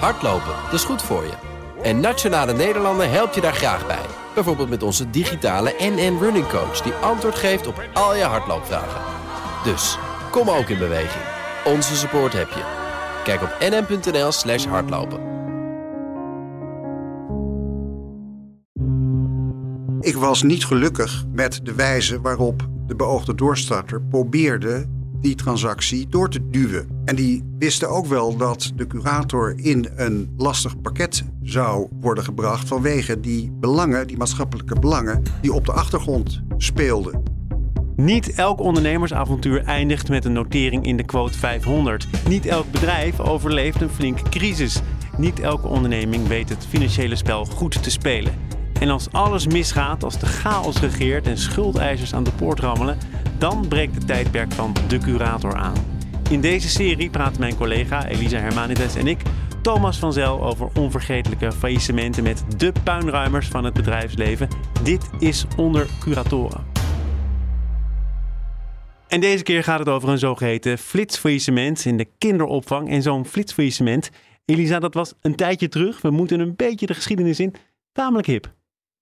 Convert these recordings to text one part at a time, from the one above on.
Hardlopen, dat is goed voor je. En Nationale Nederlanden helpt je daar graag bij. Bijvoorbeeld met onze digitale NN Running Coach... die antwoord geeft op al je hardloopvragen. Dus, kom ook in beweging. Onze support heb je. Kijk op nn.nl slash hardlopen. Ik was niet gelukkig met de wijze waarop de beoogde doorstarter probeerde die transactie door te duwen. En die wisten ook wel dat de curator in een lastig pakket zou worden gebracht vanwege die belangen, die maatschappelijke belangen, die op de achtergrond speelden. Niet elk ondernemersavontuur eindigt met een notering in de quote 500. Niet elk bedrijf overleeft een flinke crisis. Niet elke onderneming weet het financiële spel goed te spelen. En als alles misgaat, als de chaos regeert en schuldeisers aan de poort rammelen, dan breekt het tijdperk van de curator aan. In deze serie praten mijn collega Elisa Hermanides en ik, Thomas van Zel, over onvergetelijke faillissementen met de puinruimers van het bedrijfsleven. Dit is onder curatoren. En deze keer gaat het over een zogeheten flitsfaillissement in de kinderopvang. En zo'n flitsfaillissement, Elisa, dat was een tijdje terug. We moeten een beetje de geschiedenis in. Tamelijk hip.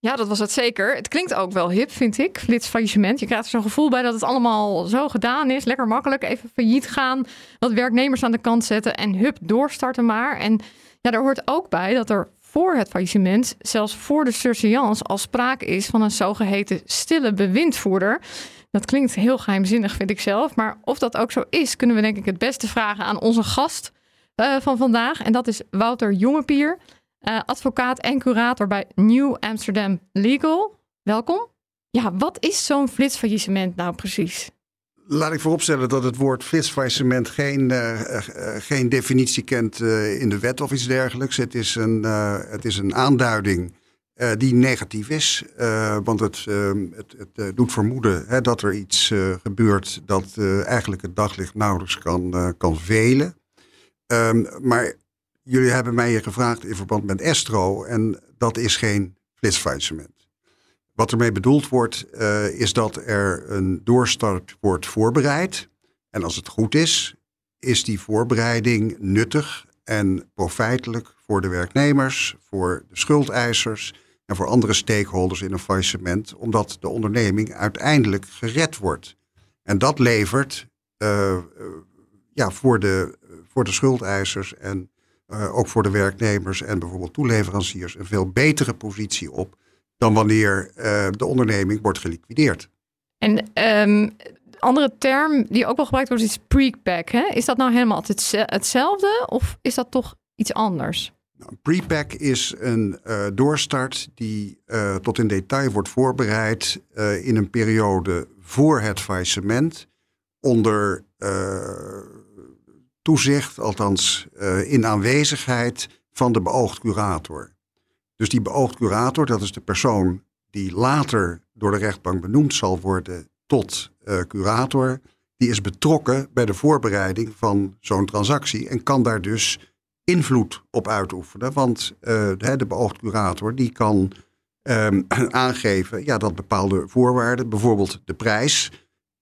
Ja, dat was het zeker. Het klinkt ook wel hip, vind ik. Flitsfaillissement. Je krijgt er zo'n gevoel bij dat het allemaal zo gedaan is. Lekker makkelijk. Even failliet gaan. Wat werknemers aan de kant zetten. En hup, doorstarten maar. En ja, daar hoort ook bij dat er voor het faillissement, zelfs voor de surseance, al sprake is van een zogeheten stille bewindvoerder. Dat klinkt heel geheimzinnig, vind ik zelf. Maar of dat ook zo is, kunnen we denk ik het beste vragen aan onze gast uh, van vandaag. En dat is Wouter Jongepier. Uh, advocaat en curator bij New Amsterdam Legal. Welkom. Ja, wat is zo'n flitsfaillissement nou precies? Laat ik vooropstellen dat het woord flitsfaillissement geen, uh, uh, geen definitie kent in de wet of iets dergelijks. Het is een, het is een aanduiding die negatief is. want het, het, het doet vermoeden hè, dat er iets gebeurt dat eigenlijk het daglicht nauwelijks kan, kan velen. Um, maar jullie hebben mij hier gevraagd in verband met Estro en dat is geen flitsfaillissement. Wat ermee bedoeld wordt, uh, is dat er een doorstart wordt voorbereid. En als het goed is, is die voorbereiding nuttig en profijtelijk voor de werknemers, voor de schuldeisers en voor andere stakeholders in een faillissement, omdat de onderneming uiteindelijk gered wordt. En dat levert uh, ja, voor, de, voor de schuldeisers en uh, ook voor de werknemers en bijvoorbeeld toeleveranciers een veel betere positie op dan wanneer uh, de onderneming wordt geliquideerd. En um, andere term die ook wel gebruikt wordt is pre-pack. Is dat nou helemaal hetzelfde of is dat toch iets anders? Nou, pre-pack is een uh, doorstart die uh, tot in detail wordt voorbereid uh, in een periode voor het faillissement onder toezicht, althans uh, in aanwezigheid van de beoogd curator. Dus die beoogd curator, dat is de persoon die later door de rechtbank benoemd zal worden tot uh, curator, die is betrokken bij de voorbereiding van zo'n transactie en kan daar dus invloed op uitoefenen. Want uh, de, de beoogd curator die kan um, aangeven ja, dat bepaalde voorwaarden, bijvoorbeeld de prijs,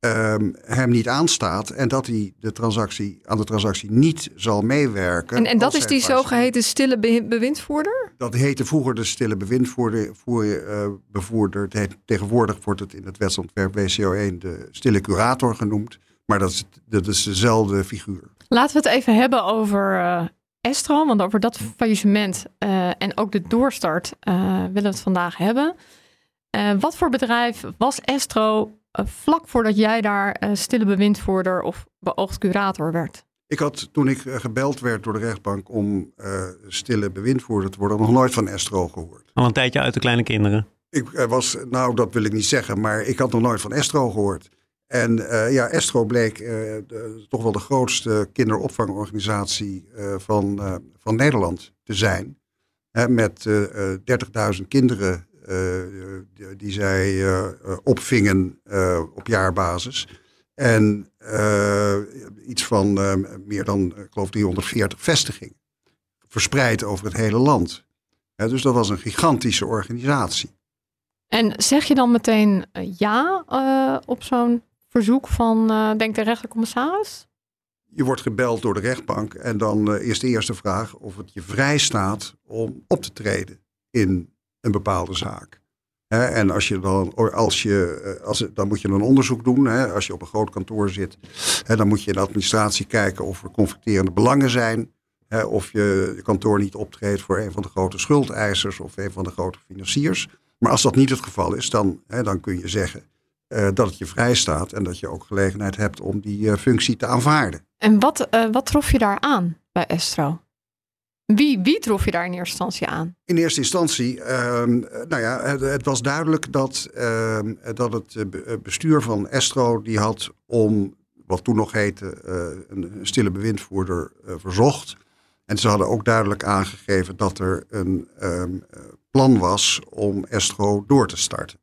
um, hem niet aanstaat en dat hij de transactie, aan de transactie niet zal meewerken. En, en dat is die zogeheten stille bewindvoerder? Dat heette vroeger de stille bewindvoerder. Uh, bevoerder. Het heet, tegenwoordig wordt het in het wetsontwerp WCO1 de stille curator genoemd. Maar dat is, dat is dezelfde figuur. Laten we het even hebben over uh, Estro. Want over dat faillissement uh, en ook de doorstart willen we het vandaag hebben. wat voor bedrijf was Estro vlak voordat jij daar uh, stille bewindvoerder of beoogd curator werd? Ik had toen ik uh, gebeld werd door de rechtbank om stille bewindvoerder te worden, nog nooit van Estro gehoord. Al een tijdje uit de kleine kinderen. Ik was, nou dat wil ik niet zeggen, maar ik had nog nooit van Estro gehoord. En ja, Estro bleek de, toch wel de grootste kinderopvangorganisatie van, van Nederland te zijn. Hè, met 30.000 kinderen eh, die zij eh, opvingen eh, op jaarbasis. En iets van meer dan, ik geloof, 340 vestigingen. Verspreid over het hele land. dus dat was een gigantische organisatie. En zeg je dan meteen ja op zo'n verzoek van, denk de rechtercommissaris? je wordt gebeld door de rechtbank en dan is de eerste vraag of het je vrij staat om op te treden in een bepaalde zaak. en als je dan, als je, als, dan moet je een onderzoek doen. als je op een groot kantoor zit, dan moet je in de administratie kijken of er conflicterende belangen zijn. of je kantoor niet optreedt voor een van de grote schuldeisers of een van de grote financiers. Maar als dat niet het geval is, dan, dan kun je zeggen uh, dat het je vrij staat en dat je ook gelegenheid hebt om die uh, functie te aanvaarden. En wat, wat trof je daar aan bij Estro? Wie, wie trof je daar in eerste instantie aan? In eerste instantie, ehm, nou ja, het, was duidelijk dat, ehm, dat het bestuur van Estro die had om wat toen nog heette een, een stille bewindvoerder verzocht. En ze hadden ook duidelijk aangegeven dat er een um, plan was om Estro door te starten.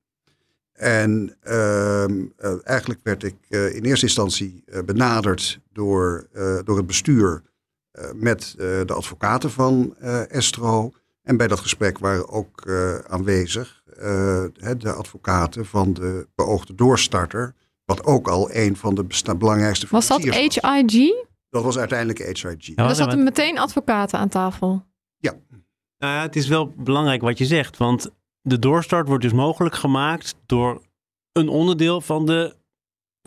En ehm, eh, eigenlijk werd ik in eerste instantie benaderd door, door het bestuur met de advocaten van Estro. En bij dat gesprek waren ook aanwezig de advocaten van de beoogde doorstarter. Wat ook al een van de belangrijkste Was dat HIG? Dat was uiteindelijk HIG. Ja, er zaten meteen advocaten aan tafel. Ja. Nou ja, het is wel belangrijk wat je zegt, want de doorstart wordt dus mogelijk gemaakt door een onderdeel van de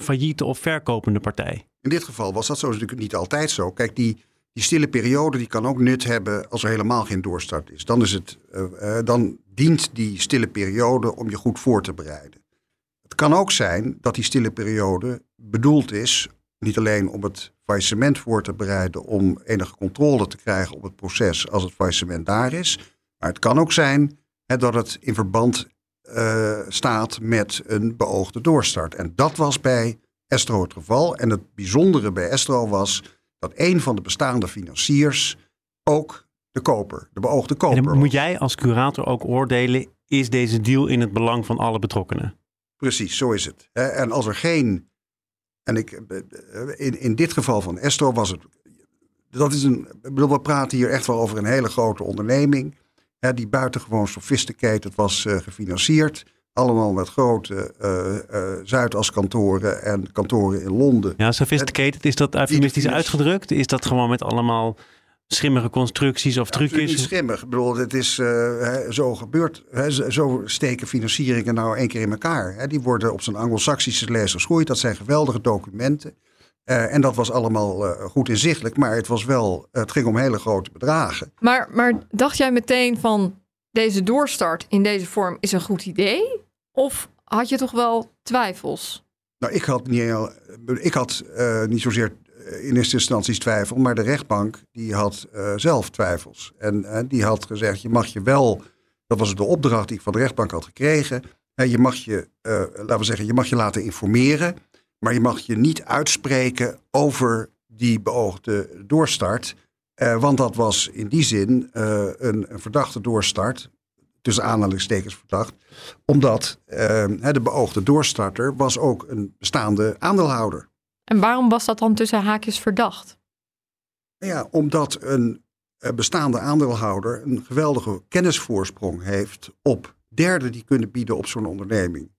failliete of verkopende partij. In dit geval was dat zo natuurlijk niet altijd zo. Kijk, die, die stille periode die kan ook nut hebben als er helemaal geen doorstart is. Dan, is het, uh, dan dient die stille periode om je goed voor te bereiden. Het kan ook zijn dat die stille periode bedoeld is niet alleen om het faillissement voor te bereiden, om enige controle te krijgen op het proces als het faillissement daar is. Maar het kan ook zijn hè, dat het in verband uh, staat met een beoogde doorstart. En dat was bij Estro het geval. En het bijzondere bij Estro was dat een van de bestaande financiers ook de koper, de beoogde koper. En moet jij als curator ook oordelen, is deze deal in het belang van alle betrokkenen? Precies, zo is het. En als er geen en ik, eh, in, in dit geval van Estro was het. Dat is een. Ik bedoel, we praten hier echt wel over een hele grote onderneming. Hè, die buitengewoon sophisticated was uh, gefinancierd. Allemaal met grote uh, uh, Zuidas-kantoren en kantoren in Londen. Ja, sophisticated, is dat eufemistisch uitgedrukt? Is dat gewoon met allemaal schimmige constructies of ja, trucjes? Niet schimmig. Ik bedoel, het is uh, zo gebeurd. zo steken financieringen nou één keer in elkaar. die worden op zijn anglo-saxische lees geschroeid. Dat zijn geweldige documenten. Uh, en dat was allemaal uh, goed inzichtelijk, maar het was wel, het ging om hele grote bedragen. Maar, maar dacht jij meteen van deze doorstart in deze vorm is een goed idee? Of had je toch wel twijfels? Nou, ik had niet, ik had, uh, niet zozeer eh, in eerste instantie twijfel, maar de rechtbank die had uh, zelf twijfels. En die had gezegd, je mag je wel, dat was de opdracht die ik van de rechtbank had gekregen, je mag je, laten we zeggen, je mag je laten informeren, maar je mag je niet uitspreken over die beoogde doorstart. want dat was in die zin een verdachte doorstart, tussen aanhalingstekens verdacht, omdat de beoogde doorstarter was ook een bestaande aandeelhouder. En waarom was dat dan tussen haakjes verdacht? Ja, omdat een bestaande aandeelhouder een geweldige kennisvoorsprong heeft op derden die kunnen bieden op zo'n onderneming.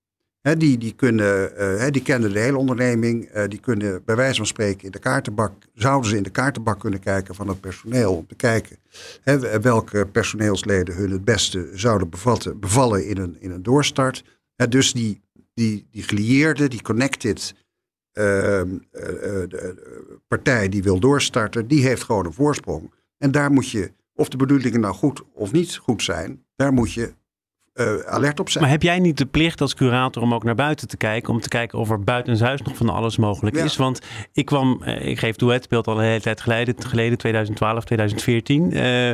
Die, die, kunnen, uh, die kennen de hele onderneming. Uh, die kunnen bij wijze van spreken in de kaartenbak, zouden ze in de kaartenbak kunnen kijken van het personeel. Om te kijken welke personeelsleden hun het beste zouden bevatten, bevallen in een, in een doorstart. dus die, die, die gelieerde, die connected Ehm, eh, eh, partij die wil doorstarten, die heeft gewoon een voorsprong. En daar moet je, of de bedoelingen nou goed of niet goed zijn, daar moet je uh, alert op zijn. Maar heb jij niet de plicht als curator om ook naar buiten te kijken? Om te kijken of er buitenshuis nog van alles mogelijk is? Want ik kwam, ik geef toe, het speelt al een hele tijd geleden, geleden 2012, 2014. Uh,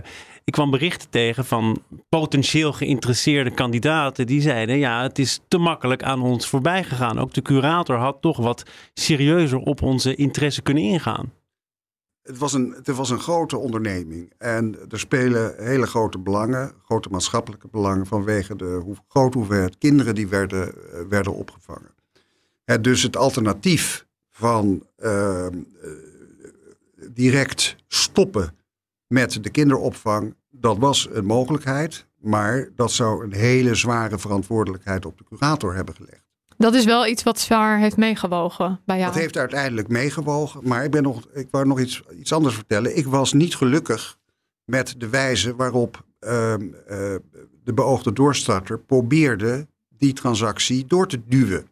ik kwam berichten tegen van potentieel geïnteresseerde kandidaten die zeiden: ja, het is te makkelijk aan ons voorbij gegaan. Ook de curator had toch wat serieuzer op onze interesse kunnen ingaan. Het was, een, het was een grote onderneming en er spelen hele grote belangen, grote maatschappelijke belangen vanwege de hoe, grote hoeveelheid kinderen die werden, uh, werden opgevangen. dus het alternatief van uh, direct stoppen met de kinderopvang, dat was een mogelijkheid. Maar dat zou een hele zware verantwoordelijkheid op de curator hebben gelegd. Dat is wel iets wat zwaar heeft meegewogen bij jou. Dat heeft uiteindelijk meegewogen. Maar ik, ben nog, ik wou nog iets, iets anders vertellen. Ik was niet gelukkig met de wijze waarop ehm, eh, de beoogde doorstarter probeerde die transactie door te duwen.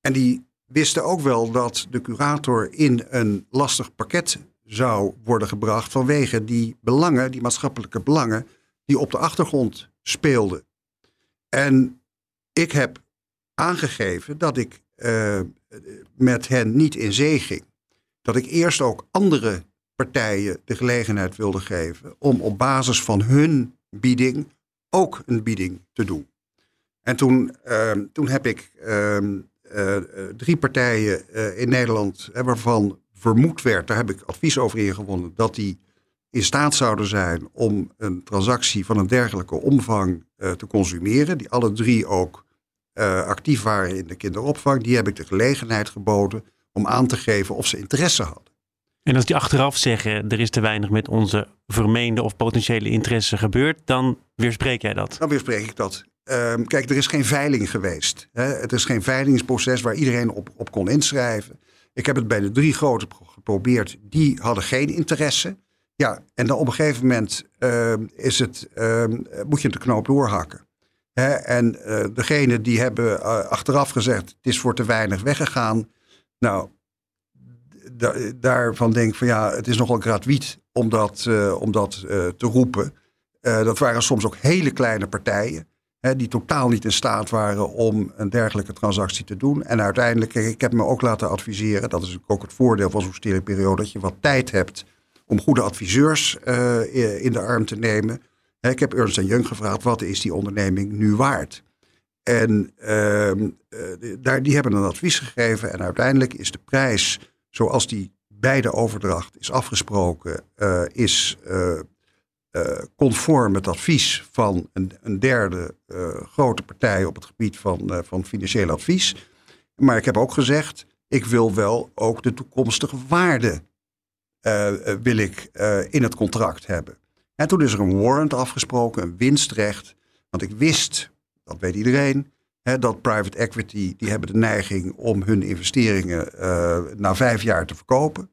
En die wisten ook wel dat de curator in een lastig pakket zou worden gebracht vanwege die belangen, die maatschappelijke belangen, die op de achtergrond speelden. En ik heb aangegeven dat ik uh, met hen niet in zee ging. Dat ik eerst ook andere partijen de gelegenheid wilde geven om op basis van hun bieding ook een bieding te doen. En toen, uh, toen heb ik uh, drie partijen in Nederland, waarvan vermoed werd, daar heb ik advies over ingewonnen, dat die in staat zouden zijn om een transactie van een dergelijke omvang te consumeren. Die alle drie ook actief waren in de kinderopvang. Die heb ik de gelegenheid geboden om aan te geven of ze interesse hadden. En als die achteraf zeggen er is te weinig met onze vermeende of potentiële interesse gebeurd, dan weerspreek jij dat? Dan weerspreek ik dat. Um, kijk, er is geen veiling geweest. Hè? Het is geen veilingsproces waar iedereen op, op kon inschrijven. Ik heb het bij de drie grote geprobeerd. Die hadden geen interesse. Ja, en dan op een gegeven moment uh, is het, uh, moet je de knoop doorhakken. En uh, degene die hebben uh, achteraf gezegd, het is voor te weinig weggegaan. Nou, da daarvan denk ik van ja, het is nogal gratuit om dat, uh, om dat te roepen. dat waren soms ook hele kleine partijen die totaal niet in staat waren om een dergelijke transactie te doen. En uiteindelijk, ik heb me ook laten adviseren, dat is ook het voordeel van zo'n steringperiode, dat je wat tijd hebt om goede adviseurs in de arm te nemen. Ik heb Ernst Young gevraagd, wat is die onderneming nu waard? En uh, daar, die hebben een advies gegeven en uiteindelijk is de prijs zoals die bij de overdracht is afgesproken, uh, is uh, conform het advies van een, een derde grote partij op het gebied van, van financieel advies. Maar ik heb ook gezegd, ik wil wel ook de toekomstige waarde wil ik, in het contract hebben. En toen is er een warrant afgesproken, een winstrecht. Want ik wist, dat weet iedereen, hè, dat private equity, die hebben de neiging om hun investeringen na vijf jaar te verkopen.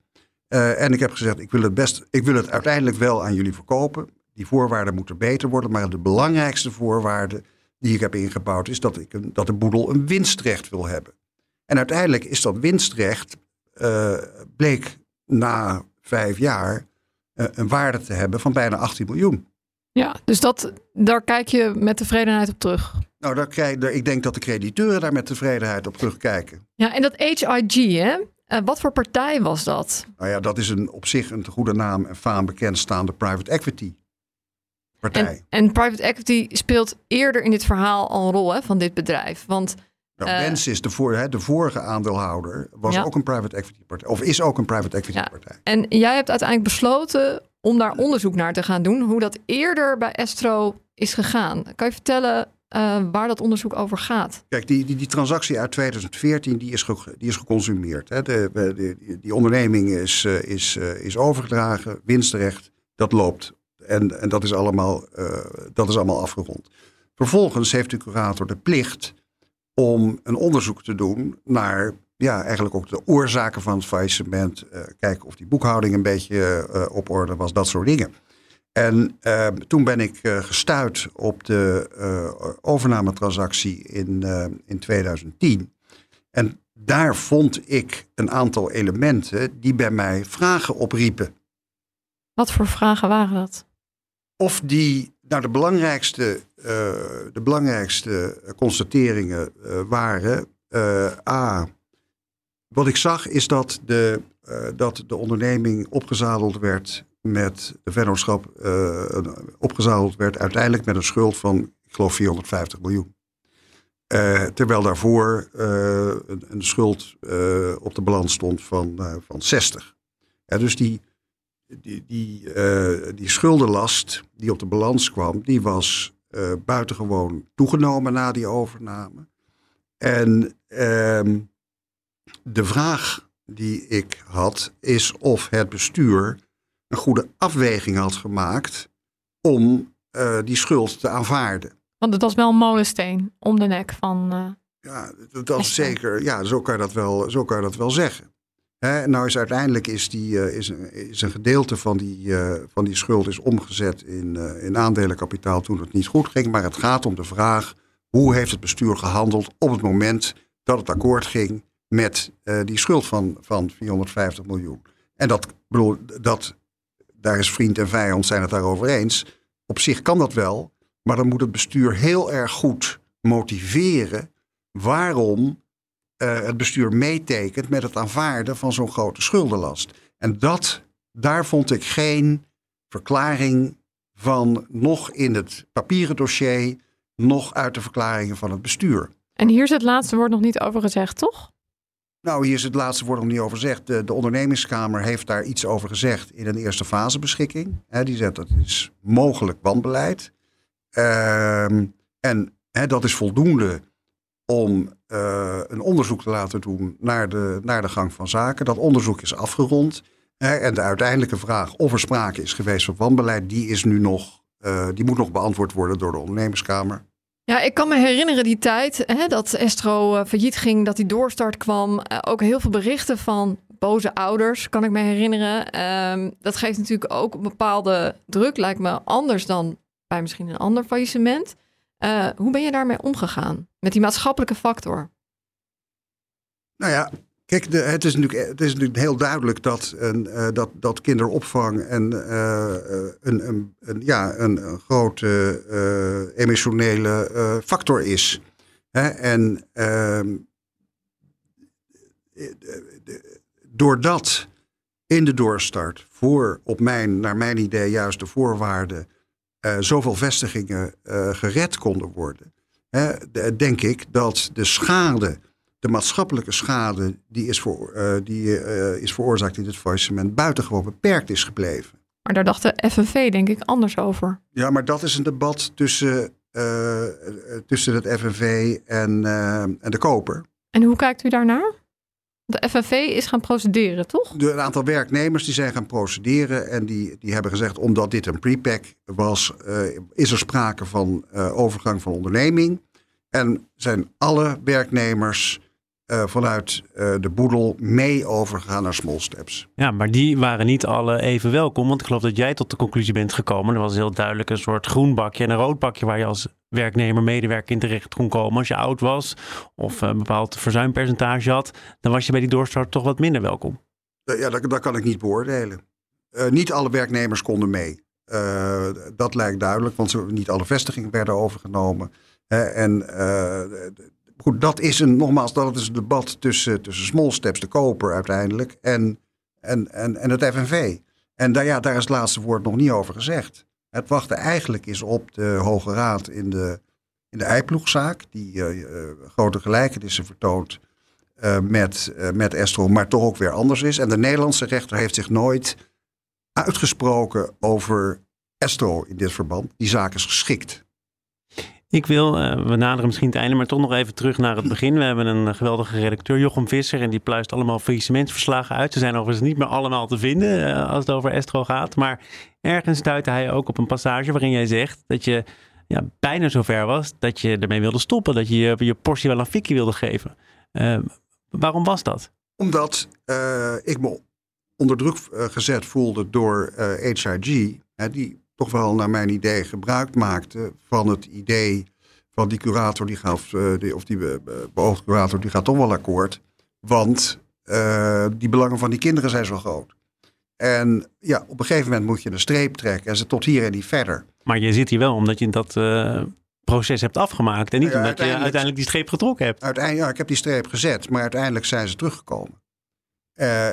Uh, en ik heb gezegd, ik wil het best, ik wil het uiteindelijk wel aan jullie verkopen. Die voorwaarden moeten beter worden. Maar de belangrijkste voorwaarde die ik heb ingebouwd is dat, ik een, dat de boedel een winstrecht wil hebben. En uiteindelijk is dat winstrecht, uh, bleek na vijf jaar, een waarde te hebben van bijna 18 miljoen. Ja, dus dat, daar kijk je met tevredenheid op terug. Nou, daar krijg, ik denk dat de crediteuren daar met tevredenheid op terugkijken. Ja, en dat HIG, hè? Uh, wat voor partij was dat? Nou ja, dat is een, op zich een goede naam en faam bekendstaande private equity partij. En, en, private equity speelt eerder in dit verhaal al een rol hè, van dit bedrijf. Want nou, Benz is de, voor, hè, de vorige aandeelhouder, was ja. ook een private equity partij. Of is ook een private equity ja. partij. En jij hebt uiteindelijk besloten om daar onderzoek naar te gaan doen. Hoe dat eerder bij Estro is gegaan. Kan je vertellen uh, waar dat onderzoek over gaat? Kijk, die, die, die transactie uit 2014 die is, ge, die is geconsumeerd. Hè. De, de, die onderneming is, uh, is, uh, is overgedragen, winstrecht, dat loopt. En, en dat, is allemaal, dat is allemaal afgerond. Vervolgens heeft de curator de plicht om een onderzoek te doen naar ja, eigenlijk ook de oorzaken van het faillissement. kijken of die boekhouding een beetje op orde was, dat soort dingen. En uh, toen ben ik gestuurd op de overnametransactie in, in 2010. En daar vond ik een aantal elementen die bij mij vragen opriepen. Wat voor vragen waren dat? Of die, nou de belangrijkste, de belangrijkste constateringen waren, A, wat ik zag is dat de, dat de onderneming opgezadeld werd met de vennootschap opgezadeld werd, uiteindelijk met een schuld van, ik geloof, 450 miljoen. Terwijl daarvoor een, een, schuld op de balans stond van, van 60. Ja, dus die, die, die, die schuldenlast die op de balans kwam, die was buitengewoon toegenomen na die overname. En ehm, de vraag die ik had is of het bestuur een goede afweging had gemaakt om uh, die schuld te aanvaarden. Want het was wel een molensteen om de nek van. Ja, dat, dat is zeker. Ja, zo kan je dat wel, zo kan je dat wel zeggen. Nou is uiteindelijk is, die, uh, is, een, gedeelte van die, uh, van die schuld is omgezet in, uh, in aandelenkapitaal toen het niet goed ging. Maar het gaat om de vraag hoe heeft het bestuur gehandeld op het moment dat het akkoord ging met die schuld van, van 450 miljoen. En dat, bedoel, dat, daar is vriend en vijand zijn het daarover eens. Op zich kan dat wel, maar dan moet het bestuur heel erg goed motiveren waarom het bestuur meetekent met het aanvaarden van zo'n grote schuldenlast. En dat, daar vond ik geen verklaring van, nog in het papieren dossier, nog uit de verklaringen van het bestuur. En hier is het laatste woord nog niet over gezegd, toch? Nou, hier is het laatste woord nog niet over gezegd. De, de ondernemingskamer heeft daar iets over gezegd in een eerste fasebeschikking. He, die zegt dat is mogelijk wanbeleid. Uh, en he, dat is voldoende om uh, een onderzoek te laten doen naar de, naar de gang van zaken. Dat onderzoek is afgerond. Hè, en de uiteindelijke vraag of er sprake is geweest van wanbeleid, die, is nu nog, uh, die moet nog beantwoord worden door de ondernemerskamer. Ja, ik kan me herinneren die tijd hè, dat Estro uh, failliet ging, dat die doorstart kwam. ook heel veel berichten van boze ouders, kan ik me herinneren. Um, dat geeft natuurlijk ook een bepaalde druk, lijkt me anders dan bij misschien een ander faillissement. Uh, hoe ben je daarmee omgegaan? Met die maatschappelijke factor? Nou ja, kijk, het, is natuurlijk, het is natuurlijk heel duidelijk dat, een, uh, dat, dat kinderopvang en, uh, een, een, een, ja, een, grote emotionele factor is. Hè? En ehm, doordat in de doorstart voor, op mijn, naar mijn idee, juist de voorwaarden uh, zoveel vestigingen uh, gered konden worden, hè, denk ik dat de schade, de maatschappelijke schade die is, voor, uh, die, is veroorzaakt in dit faillissement, buitengewoon beperkt is gebleven. Maar daar dacht de FNV denk ik anders over. Ja, maar dat is een debat tussen, tussen het FNV en, en de koper. En hoe kijkt u daarnaar? De FNV is gaan procederen, toch? Een aantal werknemers die zijn gaan procederen en die, die hebben gezegd, omdat dit een prepack was, uh, is er sprake van uh, overgang van onderneming. En zijn alle werknemers uh, vanuit de boedel mee overgegaan naar small steps. Ja, maar die waren niet alle even welkom. Want ik geloof dat jij tot de conclusie bent gekomen. Er was heel duidelijk een soort groen bakje en een rood bakje waar je als werknemer, medewerker in terecht kon komen. Als je oud was of een bepaald verzuimpercentage had, dan was je bij die doorstart toch wat minder welkom. Ja, dat, dat kan ik niet beoordelen. Uh, niet alle werknemers konden mee. Uh, dat lijkt duidelijk, want ze, niet alle vestigingen werden overgenomen. En goed, dat is een, nogmaals, dat is een debat tussen, tussen Small Steps, de koper uiteindelijk, en, en, en, en het FNV. En daar, ja, daar is het laatste woord nog niet over gezegd. Het wachten eigenlijk is op de Hoge Raad in de, in de Eiploegzaak, die uh, grote gelijkenissen vertoont uh, met, met Estro, maar toch ook weer anders is. En de Nederlandse rechter heeft zich nooit uitgesproken over Estro in dit verband. Die zaak is geschikt. Ik wil, uh, we naderen misschien het einde, maar toch nog even terug naar het begin. We hebben een geweldige redacteur, Jochem Visser, en die pluist allemaal faillissementsverslagen uit. Ze zijn overigens niet meer allemaal te vinden uh, als het over Estro gaat. Maar ergens stuitte hij ook op een passage waarin jij zegt dat je ja, bijna zover was dat je ermee wilde stoppen. Dat je je, je portie wel een fikkie wilde geven. Uh, waarom was dat? Omdat ik me onder druk gezet voelde door HRG, hè, die toch wel naar mijn idee gebruik maakte van het idee van die curator, die gaat, uh, of die beoogde curator, die gaat toch wel akkoord. Want uh, die belangen van die kinderen zijn zo groot. En ja, op een gegeven moment moet je een streep trekken en ze tot hier en niet verder. Maar je zit hier wel omdat je dat uh, proces hebt afgemaakt en niet ja, omdat je uiteindelijk die streep getrokken hebt. Uiteindelijk, ja, ik heb die streep gezet, maar uiteindelijk zijn ze teruggekomen.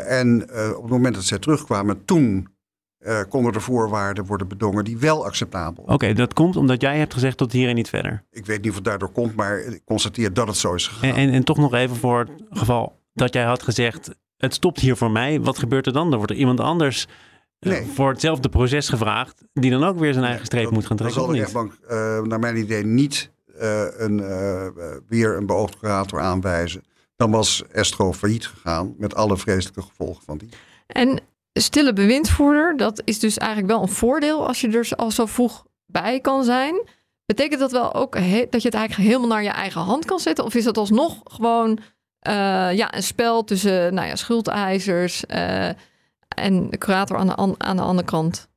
en op het moment dat ze terugkwamen, toen uh, konden de voorwaarden worden bedongen die wel acceptabel Oké, okay, dat komt omdat jij hebt gezegd tot hier en niet verder. Ik weet niet of het daardoor komt, maar ik constateer dat het zo is gegaan. En, en, en, toch nog even voor het geval dat jij had gezegd, het stopt hier voor mij. Wat gebeurt er dan? Dan wordt er iemand anders uh, nee. voor hetzelfde proces gevraagd, die dan ook weer zijn eigen streep moet gaan trekken. Dan zal de rechtbank uh, naar mijn idee niet een, weer een beoogd curator aanwijzen. Dan was Estro failliet gegaan met alle vreselijke gevolgen van die. En stille bewindvoerder, dat is dus eigenlijk wel een voordeel als je er al zo vroeg bij kan zijn. Betekent dat wel ook dat je het eigenlijk helemaal naar je eigen hand kan zetten? Of is dat alsnog gewoon uh, ja, een spel tussen nou ja, schuldeisers uh, en de curator aan de, aan de andere kant?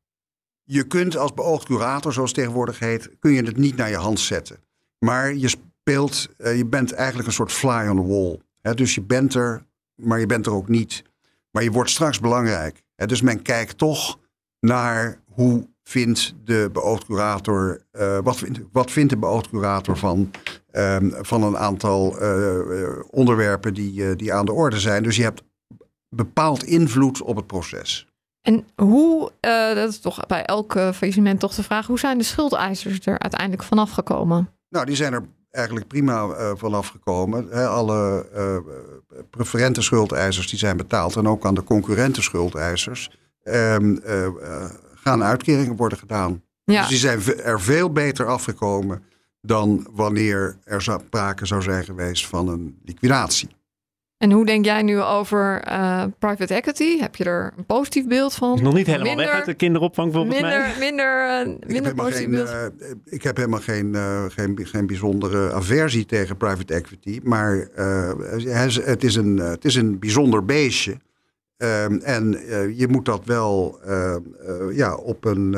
Je kunt als beoogd curator, zoals tegenwoordig heet, kun je het niet naar je hand zetten. Maar je speelt, uh, je bent eigenlijk een soort fly on the wall. Dus je bent er, maar je bent er ook niet. Maar je wordt straks belangrijk. Dus men kijkt toch naar hoe vindt de beoogd curator, uh, wat, vindt, wat vindt de beoogd curator van, um, van een aantal uh, onderwerpen die, die aan de orde zijn. Dus je hebt bepaald invloed op het proces. En hoe, dat is toch bij elk faillissement toch de vraag, hoe zijn de schuldeisers er uiteindelijk vanaf gekomen? Nou, die zijn er eigenlijk prima uh, vanaf gekomen. He, alle uh, preferente schuldeisers die zijn betaald en ook aan de concurrente schuldeisers um, gaan uitkeringen worden gedaan. Ja. Dus die zijn er veel beter afgekomen dan wanneer er sprake zou zijn geweest van een liquidatie. En hoe denk jij nu over uh, private equity? Heb je er een positief beeld van? Nog niet helemaal minder, weg uit de kinderopvang volgens minder, mij. Minder, uh, minder positief geen, beeld. Uh, ik heb helemaal geen, geen, geen bijzondere aversie tegen private equity. Maar het, is een, het is een bijzonder beestje. Um, en uh, je moet dat wel uh, uh, ja, op een,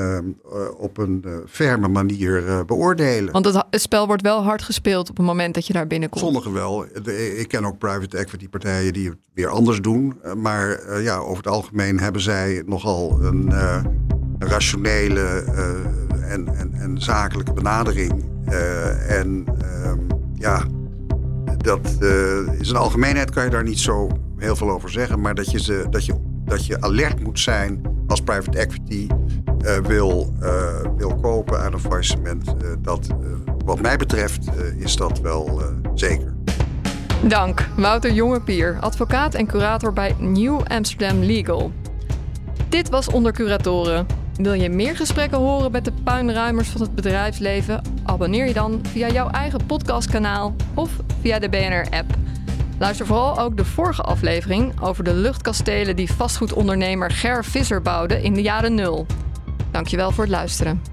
op een ferme manier beoordelen. Want het, het, spel wordt wel hard gespeeld op het moment dat je daar binnenkomt. Sommigen wel. De, ik ken ook private equity partijen die het weer anders doen. Maar ja, over het algemeen hebben zij nogal een, een rationele en, en, en, zakelijke benadering. en ehm, ja, dat in zijn algemeenheid kan je daar niet zo heel veel over zeggen. Maar dat je, ze, dat je, dat je alert moet zijn als private equity uh, wil, uh, wil kopen aan een faillissement. Uh, dat, wat mij betreft is dat wel zeker. Dank, Wouter Jongepier, advocaat en curator bij New Amsterdam Legal. Dit was Onder Curatoren. Wil je meer gesprekken horen met de puinruimers van het bedrijfsleven? Abonneer je dan via jouw eigen podcastkanaal of via de BNR-app. Luister vooral ook de vorige aflevering over de luchtkastelen die vastgoedondernemer Ger Visser bouwde in de jaren nul. Dankjewel voor het luisteren.